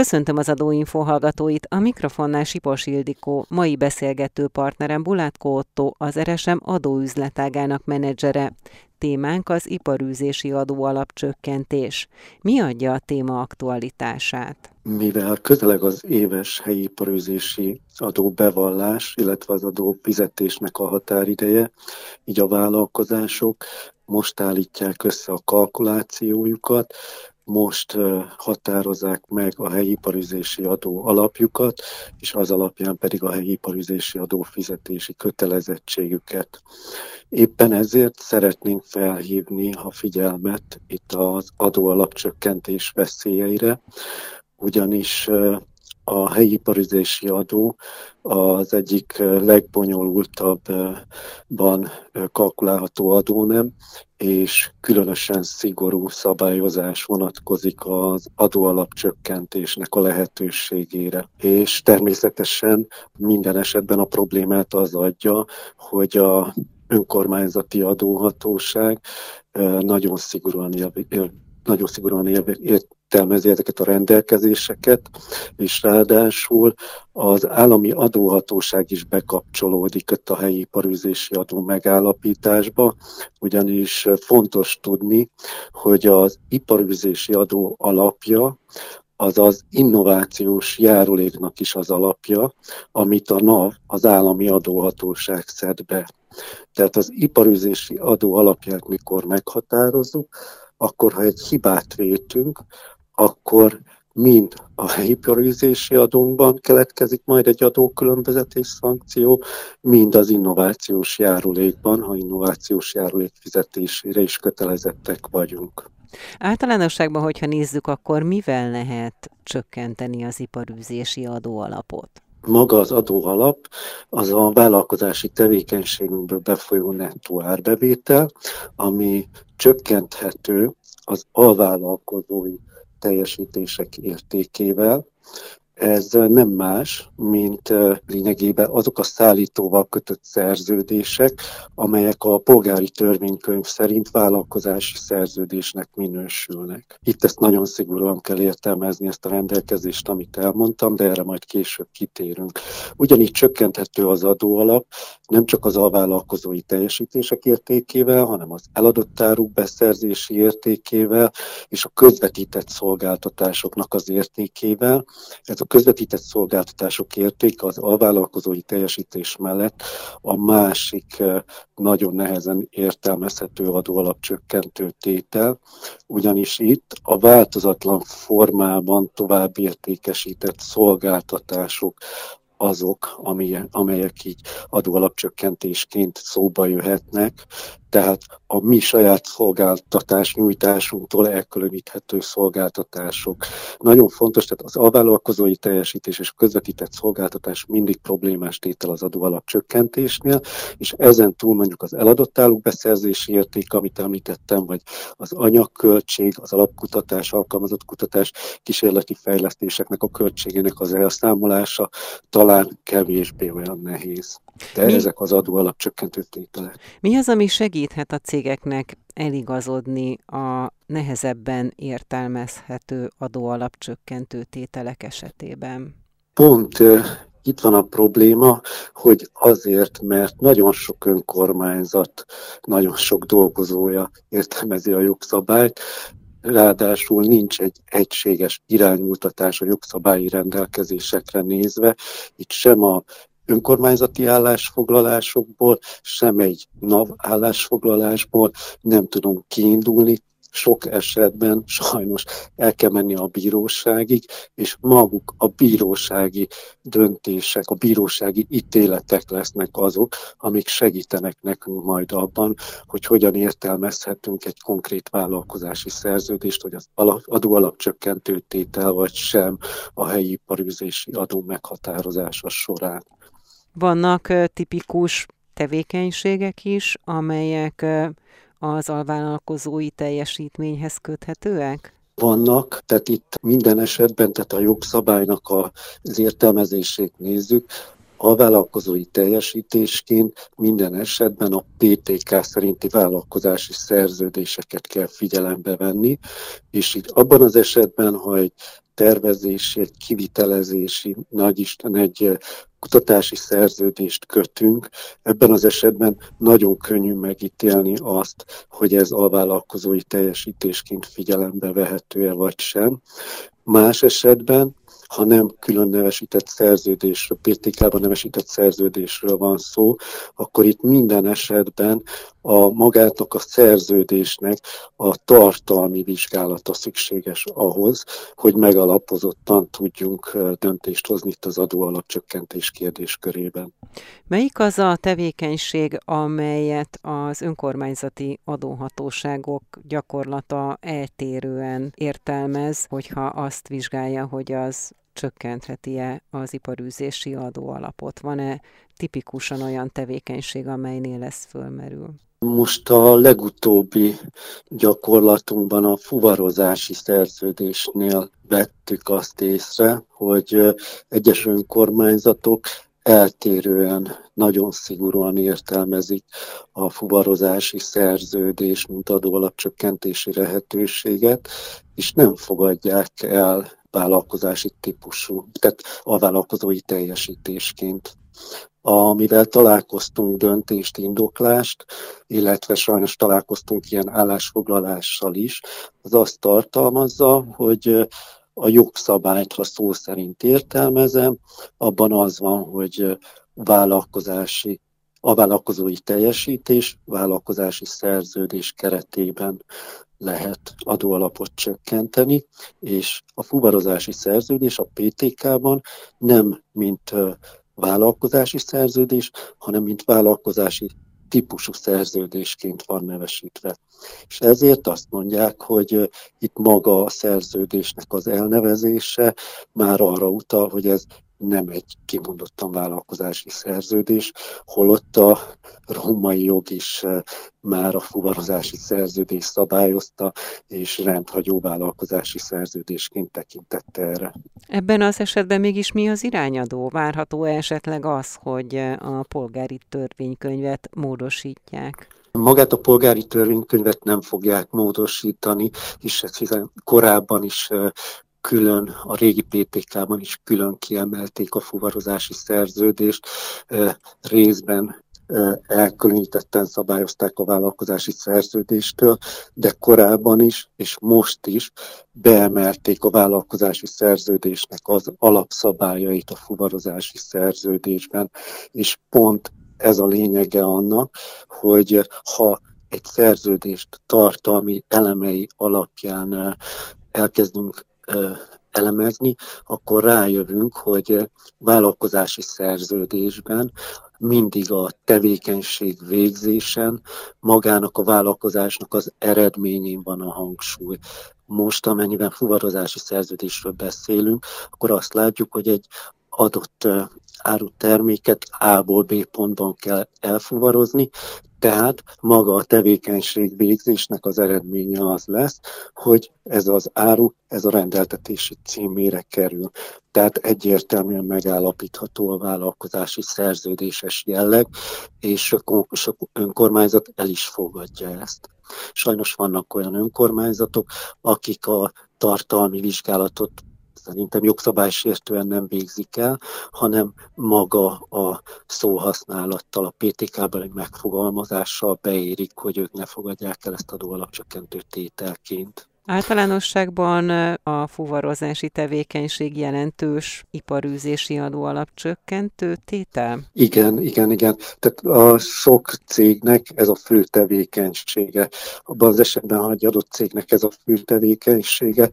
Köszöntöm az adóinfo hallgatóit, a mikrofonnál Sipos Ildikó, mai beszélgető partnerem Bulátko Otto, az RSM adóüzletágának menedzsere. Témánk az iparűzési adóalap csökkentés. Mi adja a téma aktualitását? Mivel közeleg az éves helyi iparűzési adó bevallás, illetve az adó fizetésnek a határideje, így a vállalkozások most állítják össze a kalkulációjukat, most határozzák meg a helyi iparüzési adó alapjukat, és az alapján pedig a helyi iparüzési adó fizetési kötelezettségüket. Éppen ezért szeretnénk felhívni a figyelmet itt az adó alapcsökkentés veszélyeire, ugyanis a helyi iparüzési adó az egyik legbonyolultabban kalkulálható adónem, és különösen szigorú szabályozás vonatkozik az adóalapcsökkentésnek a lehetőségére. És természetesen minden esetben a problémát az adja, hogy a önkormányzati adóhatóság nagyon szigorúan nagyon szigorúan értelmezi ezeket a rendelkezéseket, és ráadásul az állami adóhatóság is bekapcsolódik itt a helyi iparűzési adó megállapításba, ugyanis fontos tudni, hogy az iparűzési adó alapja az az innovációs járuléknak is az alapja, amit a NAV, az állami adóhatóság szed be. Tehát az iparűzési adó alapját mikor meghatározzuk, akkor ha egy hibát vétünk, akkor mind a piarizési adónkban keletkezik majd egy adókülönbözetés szankció, mind az innovációs járulékban, ha innovációs járulék fizetésére is kötelezettek vagyunk. Általánosságban, hogyha nézzük, akkor mivel lehet csökkenteni az iparűzési adóalapot? Maga az adóalap az a vállalkozási tevékenységünkből befolyó nettó árbevétel, ami csökkenthető az alvállalkozói teljesítések értékével, ez nem más, mint lényegében azok a szállítóval kötött szerződések, amelyek a polgári törvénykönyv szerint vállalkozási szerződésnek minősülnek. Itt ezt nagyon szigorúan kell értelmezni, ezt a rendelkezést, amit elmondtam, de erre majd később kitérünk. Ugyanígy csökkenthető az adóalap, nem csak az alvállalkozói teljesítések értékével, hanem az eladott áruk beszerzési értékével és a közvetített szolgáltatásoknak az értékével. Ez a közvetített szolgáltatások értéke az alvállalkozói teljesítés mellett a másik eh, nagyon nehezen értelmezhető adóalapcsökkentő tétel, ugyanis itt a változatlan formában tovább értékesített szolgáltatások azok, amelyek így adóalapcsökkentésként szóba jöhetnek, tehát a mi saját szolgáltatás nyújtásunktól elkülöníthető szolgáltatások. Nagyon fontos, tehát az alvállalkozói teljesítés és közvetített szolgáltatás mindig problémás tétel az adóalapcsökkentésnél, és ezen túl mondjuk az eladott állók beszerzési érték, amit említettem, vagy az anyagköltség, az alapkutatás, alkalmazott kutatás, kísérleti fejlesztéseknek a költségének az elszámolása talán kevésbé olyan nehéz. De Mi? ezek az adóalapcsökkentő tételek. Mi az, ami segíthet a cégeknek eligazodni a nehezebben értelmezhető adóalapcsökkentő tételek esetében? Pont itt van a probléma, hogy azért, mert nagyon sok önkormányzat, nagyon sok dolgozója értelmezi a jogszabályt, ráadásul nincs egy egységes iránymutatás a jogszabályi rendelkezésekre nézve. Itt sem a önkormányzati állásfoglalásokból, sem egy NAV állásfoglalásból nem tudunk kiindulni, sok esetben sajnos el kell menni a bíróságig, és maguk a bírósági döntések, a bírósági ítéletek lesznek azok, amik segítenek nekünk majd abban, hogy hogyan értelmezhetünk egy konkrét vállalkozási szerződést, hogy az adóalapcsökkentő tétel vagy sem a helyi iparűzési adó meghatározása során. Vannak tipikus tevékenységek is, amelyek az alvállalkozói teljesítményhez köthetőek? Vannak, tehát itt minden esetben, tehát a jogszabálynak az értelmezését nézzük, a vállalkozói teljesítésként minden esetben a PTK szerinti vállalkozási szerződéseket kell figyelembe venni, és így abban az esetben, ha egy tervezési, egy kivitelezési, nagyisten egy kutatási szerződést kötünk, ebben az esetben nagyon könnyű megítélni azt, hogy ez alvállalkozói teljesítésként figyelembe vehető-e vagy sem. Más esetben ha nem külön nevesített szerződésről, PTK-ban nevesített szerződésről van szó, akkor itt minden esetben a magátnak a szerződésnek a tartalmi vizsgálata szükséges ahhoz, hogy megalapozottan tudjunk döntést hozni itt az adóalapcsökkentés kérdéskörében. Melyik az a tevékenység, amelyet az önkormányzati adóhatóságok gyakorlata eltérően értelmez, hogyha azt vizsgálja, hogy az csökkentheti-e az iparűzési adóalapot? Van-e tipikusan olyan tevékenység, amelynél ez fölmerül? Most a legutóbbi gyakorlatunkban a fuvarozási szerződésnél vettük azt észre, hogy egyes önkormányzatok eltérően, nagyon szigorúan értelmezik a fuvarozási szerződés, mint adóalapcsökkentési lehetőséget, és nem fogadják el vállalkozási típusú, tehát a vállalkozói teljesítésként. Amivel találkoztunk döntést, indoklást, illetve sajnos találkoztunk ilyen állásfoglalással is, az azt tartalmazza, hogy a jogszabályt, ha szó szerint értelmezem, abban az van, hogy vállalkozási a vállalkozói teljesítés vállalkozási szerződés keretében lehet adóalapot csökkenteni, és a fuvarozási szerződés a PTK-ban nem mint vállalkozási szerződés, hanem mint vállalkozási típusú szerződésként van nevesítve. És ezért azt mondják, hogy itt maga a szerződésnek az elnevezése már arra utal, hogy ez nem egy kimondottan vállalkozási szerződés, holott a római jog is eh, már a fuvarozási szerződés szabályozta, és rendhagyó vállalkozási szerződésként tekintette erre. Ebben az esetben mégis mi az irányadó? Várható -e esetleg az, hogy a polgári törvénykönyvet módosítják? Magát a polgári törvénykönyvet nem fogják módosítani, és ez hiszen korábban is eh, külön, a régi PTK-ban is külön kiemelték a fuvarozási szerződést, részben elkülönítetten szabályozták a vállalkozási szerződéstől, de korábban is, és most is beemelték a vállalkozási szerződésnek az alapszabályait a fuvarozási szerződésben, és pont ez a lényege annak, hogy ha egy szerződést tartalmi elemei alapján elkezdünk elemezni, akkor rájövünk, hogy vállalkozási szerződésben mindig a tevékenység végzésen, magának a vállalkozásnak az eredményén van a hangsúly. Most, amennyiben fuvarozási szerződésről beszélünk, akkor azt látjuk, hogy egy adott áruterméket A-ból B pontban kell elfuvarozni, tehát maga a tevékenység végzésnek az eredménye az lesz, hogy ez az áru, ez a rendeltetési címére kerül. Tehát egyértelműen megállapítható a vállalkozási szerződéses jelleg, és sok önkormányzat el is fogadja ezt. Sajnos vannak olyan önkormányzatok, akik a tartalmi vizsgálatot szerintem jogszabálysértően nem végzik el, hanem maga a szóhasználattal, a PTK-ben egy megfogalmazással beérik, hogy ők ne fogadják el ezt adóalapcsökkentő tételként. Általánosságban a fuvarozási tevékenység jelentős iparűzési adóalapcsökkentő tétel? Igen, igen, igen. Tehát a sok cégnek ez a fő tevékenysége. Abban az esetben, ha egy adott cégnek ez a fő tevékenysége,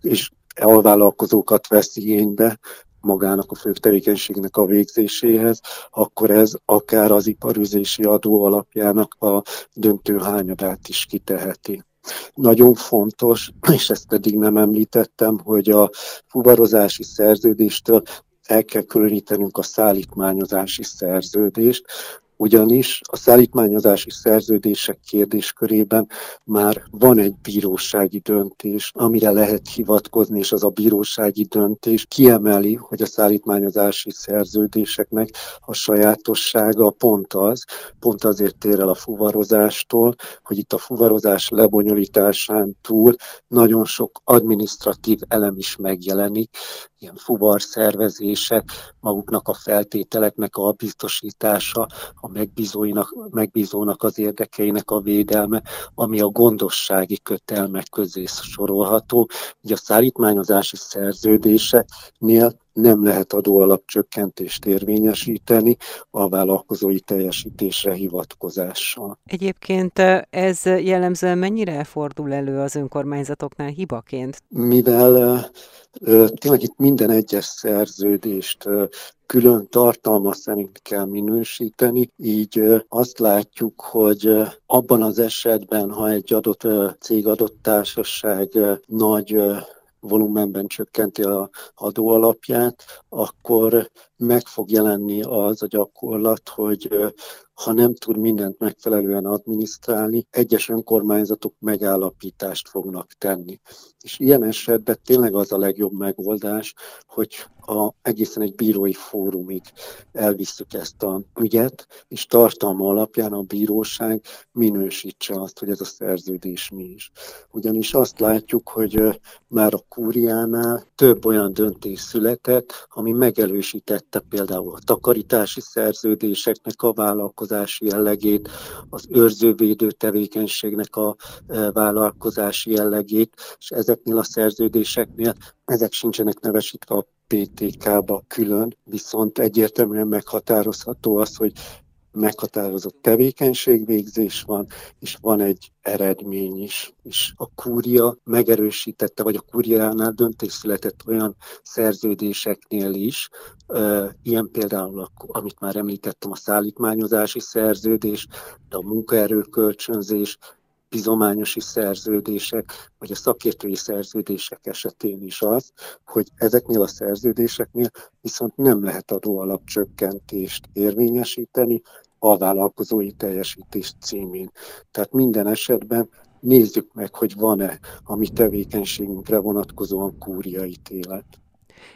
és alvállalkozókat vesz igénybe magának a fő tevékenységnek a végzéséhez, akkor ez akár az iparüzési adó alapjának a döntő hányadát is kiteheti. Nagyon fontos, és ezt pedig nem említettem, hogy a fuvarozási szerződéstől el kell különítenünk a szállítmányozási szerződést, ugyanis a szállítmányozási szerződések kérdéskörében már van egy bírósági döntés, amire lehet hivatkozni, és az a bírósági döntés kiemeli, hogy a szállítmányozási szerződéseknek a sajátossága pont az, pont azért tér el a fuvarozástól, hogy itt a fuvarozás lebonyolításán túl nagyon sok administratív elem is megjelenik, ilyen fuvar szervezések, maguknak a feltételeknek a biztosítása, a megbízóinak, megbízónak az érdekeinek a védelme, ami a gondossági kötelmek közé sorolható. Ugye a szállítmányozási szerződéseknél nem lehet adóalapcsökkentést érvényesíteni a vállalkozói teljesítésre hivatkozással. Egyébként ez jellemzően mennyire fordul elő az önkormányzatoknál hibaként? Mivel tényleg itt minden egyes szerződést külön tartalma szerint kell minősíteni, így azt látjuk, hogy abban az esetben, ha egy adott cég, adott társaság nagy volumenben csökkenti a adóalapját, akkor meg fog jelenni az a gyakorlat, hogy ha nem tud mindent megfelelően adminisztrálni, egyes önkormányzatok megállapítást fognak tenni. És ilyen esetben tényleg az a legjobb megoldás, hogy a, egészen egy bírói fórumig elvisszük ezt a ügyet, és tartalma alapján a bíróság minősítse azt, hogy ez a szerződés mi is. Ugyanis azt látjuk, hogy már a kúriánál több olyan döntés született, ami megelősítette például a takarítási szerződéseknek a vállalkozási jellegét, az őrzővédő tevékenységnek a vállalkozási jellegét, és ezeknél a szerződéseknél ezek sincsenek nevesítve a PTK-ba külön, viszont egyértelműen meghatározható az, hogy meghatározott tevékenységvégzés van, és van egy eredmény is. És a kúria megerősítette, vagy a kúriánál döntés született olyan szerződéseknél is, ilyen például, amit már említettem, a szállítmányozási szerződés, de a munkaerőkölcsönzés, bizományosi szerződések, vagy a szakértői szerződések esetén is az, hogy ezeknél a szerződéseknél viszont nem lehet adóalapcsökkentést érvényesíteni a vállalkozói teljesítés címén. Tehát minden esetben nézzük meg, hogy van-e a mi tevékenységünkre vonatkozóan kúriaítélet.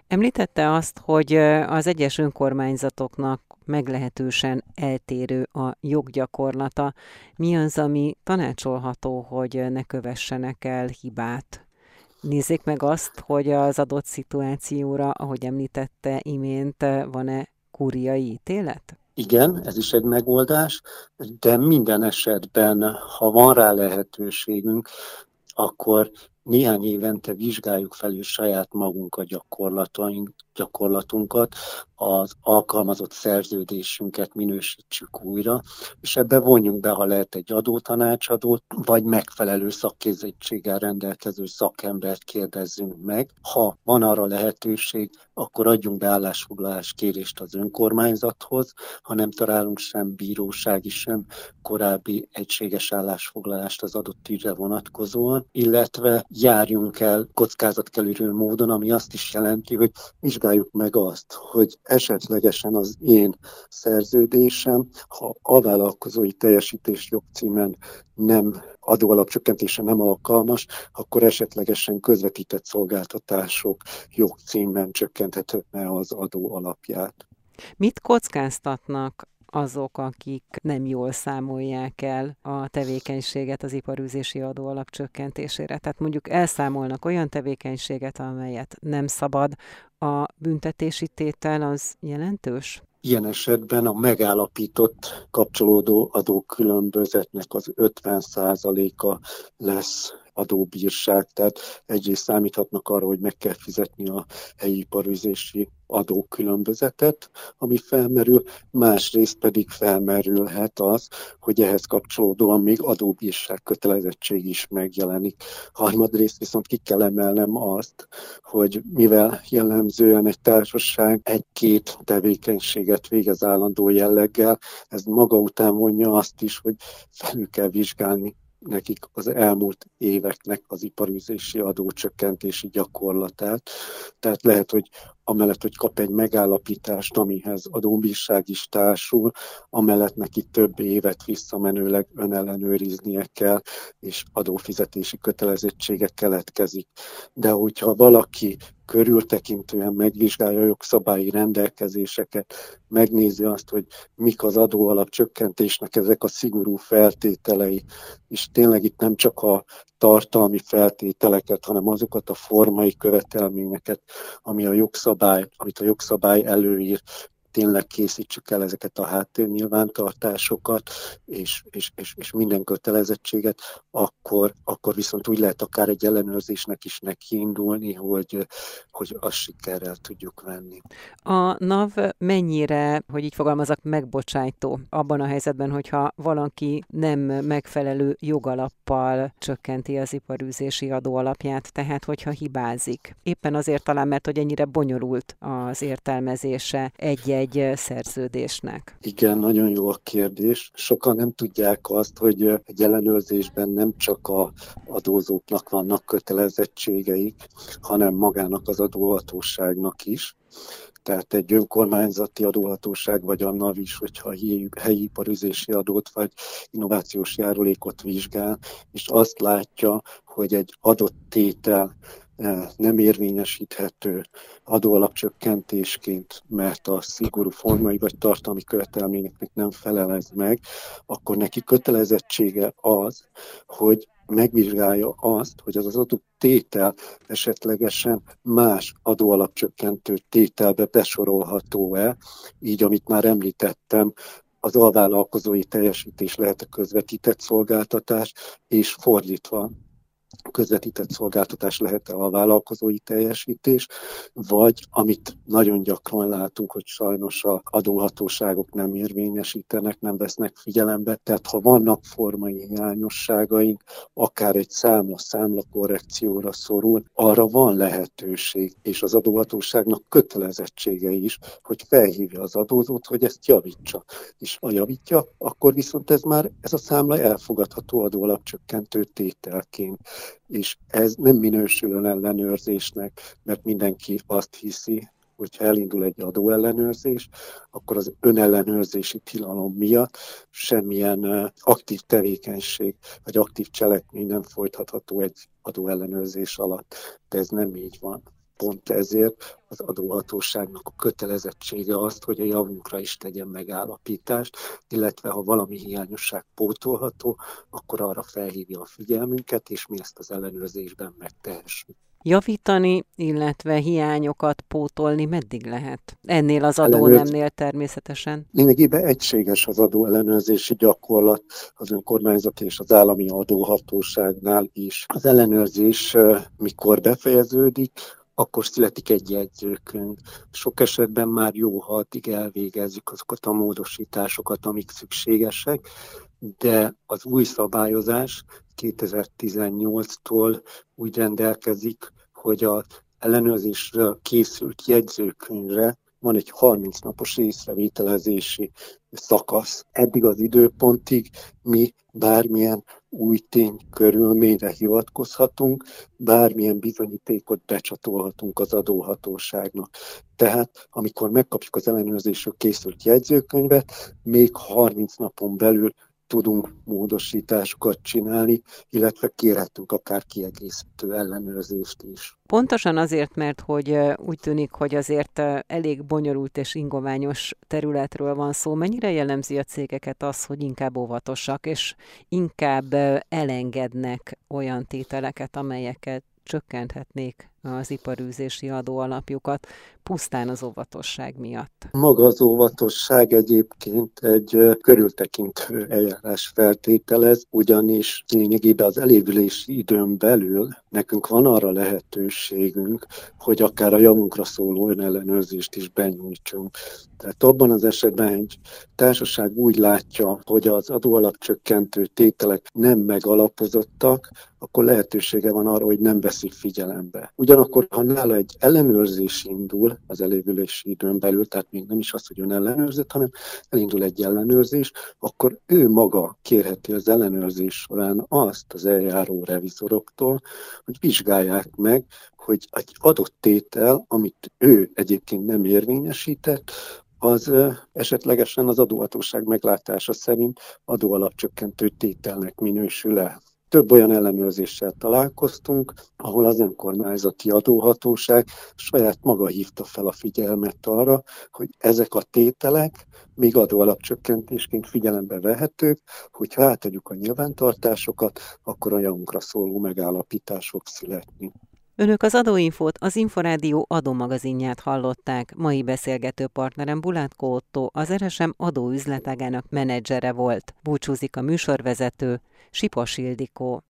Említette azt, hogy az egyes önkormányzatoknak meglehetősen eltérő a joggyakorlata. Mi az, ami tanácsolható, hogy ne kövessenek el hibát? Nézzék meg azt, hogy az adott szituációra, ahogy említette imént, van-e kúriai ítélet? Igen, ez is egy megoldás, de minden esetben, ha van rá lehetőségünk, akkor néhány évente vizsgáljuk felül saját magunk a gyakorlatunkat, az alkalmazott szerződésünket minősítsük újra, és ebbe vonjunk be, ha lehet egy adótanácsadót, vagy megfelelő szakképzettséggel rendelkező szakembert kérdezzünk meg. Ha van arra lehetőség, akkor adjunk be állásfoglalás kérést az önkormányzathoz, ha nem találunk sem bírósági, sem korábbi egységes állásfoglalást az adott ügyre vonatkozóan, illetve járjunk el kockázatkerülő módon, ami azt is jelenti, hogy vizsgáljuk meg azt, hogy esetlegesen az én szerződésem, ha a vállalkozói teljesítés jogcímen nem adóalapcsökkentése nem alkalmas, akkor esetlegesen közvetített szolgáltatások jogcímen csökkenthetne az adó alapját. Mit kockáztatnak azok, akik nem jól számolják el a tevékenységet az iparűzési adó alapcsökkentésére. Tehát mondjuk elszámolnak olyan tevékenységet, amelyet nem szabad, a büntetési tétel az jelentős? Ilyen esetben a megállapított kapcsolódó adókülönbözetnek az 50%-a lesz adóbírság, tehát egyrészt számíthatnak arra, hogy meg kell fizetni a helyi iparüzési adókülönbözetet, ami felmerül, másrészt pedig felmerülhet az, hogy ehhez kapcsolódóan még adóbírság kötelezettség is megjelenik. Harmadrészt viszont ki kell emelnem azt, hogy mivel jellemzően egy társaság egy-két tevékenységet végez állandó jelleggel, ez maga után vonja azt is, hogy felül kell vizsgálni nekik az elmúlt éveknek az iparűzési adócsökkentési gyakorlatát. Tehát lehet, hogy amellett, hogy kap egy megállapítást, amihez adóbírság is társul, amellett neki több évet visszamenőleg önellenőriznie kell, és adófizetési kötelezettsége keletkezik. De hogyha valaki körültekintően megvizsgálja a jogszabályi rendelkezéseket, megnézi azt, hogy mik az adóalap csökkentésnek ezek a szigorú feltételei, és tényleg itt nem csak a tartalmi feltételeket, hanem azokat a formai követelményeket, ami a jogszabály, amit a jogszabály előír, tényleg készítsük el ezeket a háttérnyilvántartásokat, és, és, és, és minden kötelezettséget, akkor, akkor viszont úgy lehet akár egy ellenőrzésnek is nekiindulni, hogy, hogy azt sikerrel tudjuk venni. A NAV mennyire, hogy így fogalmazok, megbocsájtó abban a helyzetben, hogyha valaki nem megfelelő jogalappal csökkenti az iparűzési adó alapját, tehát hogyha hibázik. Éppen azért talán, mert hogy ennyire bonyolult az értelmezése egy-egy egy szerződésnek? Igen, nagyon jó a kérdés. Sokan nem tudják azt, hogy egy ellenőrzésben nem csak a adózóknak vannak kötelezettségeik, hanem magának az adóhatóságnak is. Tehát egy önkormányzati adóhatóság, vagy a NAV is, hogyha helyi, helyi iparüzési adót, vagy innovációs járulékot vizsgál, és azt látja, hogy egy adott tétel nem érvényesíthető adóalapcsökkentésként, mert a szigorú formai vagy tartalmi követelményeknek nem felelez meg, akkor neki kötelezettsége az, hogy megvizsgálja azt, hogy az az adott tétel esetlegesen más adóalapcsökkentő tételbe besorolható-e, így amit már említettem, az alvállalkozói teljesítés lehet a közvetített szolgáltatás, és fordítva közvetített szolgáltatás lehet-e a vállalkozói teljesítés, vagy amit nagyon gyakran látunk, hogy sajnos a adóhatóságok nem érvényesítenek, nem vesznek figyelembe, tehát ha vannak formai hiányosságaink, akár egy számla számla korrekcióra szorul, arra van lehetőség, és az adóhatóságnak kötelezettsége is, hogy felhívja az adózót, hogy ezt javítsa. És ha javítja, akkor viszont ez már ez a számla elfogadható adóalapcsökkentő tételként és ez nem minősül ellenőrzésnek, mert mindenki azt hiszi, hogyha elindul egy adóellenőrzés, akkor az önellenőrzési tilalom miatt semmilyen aktív tevékenység vagy aktív cselekmény nem folytatható egy adóellenőrzés alatt. De ez nem így van. Pont ezért az adóhatóságnak a kötelezettsége azt, hogy a javunkra is tegyen megállapítást, illetve ha valami hiányosság pótolható, akkor arra felhívja a figyelmünket, és mi ezt az ellenőrzésben megtehessük javítani, illetve hiányokat pótolni meddig lehet? Ennél az adónemnél természetesen. Lényegében egységes az adóellenőrzési gyakorlat az önkormányzat és az állami adóhatóságnál is. Az ellenőrzés mikor befejeződik, akkor születik egy jegyzőkönyv. Sok esetben már jó, ha addig elvégezzük azokat a módosításokat, amik szükségesek, de az új szabályozás 2018-tól úgy rendelkezik, hogy az ellenőrzésről készült jegyzőkönyvre van egy 30 napos észrevételezési szakasz. Eddig az időpontig mi bármilyen új tény körülményre hivatkozhatunk, bármilyen bizonyítékot becsatolhatunk az adóhatóságnak. Tehát, amikor megkapjuk az ellenőrzésről készült jegyzőkönyvet, még 30 napon belül tudunk módosításokat csinálni, illetve kérhetünk akár kiegészítő ellenőrzést is. Pontosan azért, mert hogy úgy tűnik, hogy azért elég bonyolult és ingoványos területről van szó. Mennyire jellemzi a cégeket az, hogy inkább óvatosak, és inkább elengednek olyan tételeket, amelyeket csökkenthetnék az iparűzési adóalapjukat, pusztán az óvatosság miatt. Maga az óvatosság egyébként egy körültekintő eljárás feltételez, ugyanis lényegében az elévülési időn belül nekünk van arra lehetőségünk, hogy akár a javunkra szóló önellenőrzést is benyújtsunk. Tehát abban az esetben egy társaság úgy látja, hogy az adóalapcsökkentő tételek nem megalapozottak, akkor lehetősége van arra, hogy nem veszik figyelembe. Ugyanakkor, ha nála egy ellenőrzés indul az elévülési időn belül, tehát még nem is az, hogy ön ellenőrzött, hanem elindul egy ellenőrzés, akkor ő maga kérheti az ellenőrzés során azt az eljáró revizoroktól, hogy vizsgálják meg, hogy egy adott tétel, amit ő egyébként nem érvényesített, az esetlegesen az adóhatóság meglátása szerint adóalapcsökkentő tételnek minősül-e. Több olyan ellenőrzéssel találkoztunk, ahol az önkormányzati adóhatóság saját maga hívta fel a figyelmet arra, hogy ezek a tételek még adóalapcsökkentésként figyelembe vehetők, hogyha átadjuk a nyilvántartásokat, akkor a javunkra szóló megállapítások születni. Önök az Adóinfót, az Inforádió adómagazinját hallották. Mai beszélgető partnerem Bulátko Otto, az RSM adóüzletágának menedzsere volt. Búcsúzik a műsorvezető, Sipos Ildikó.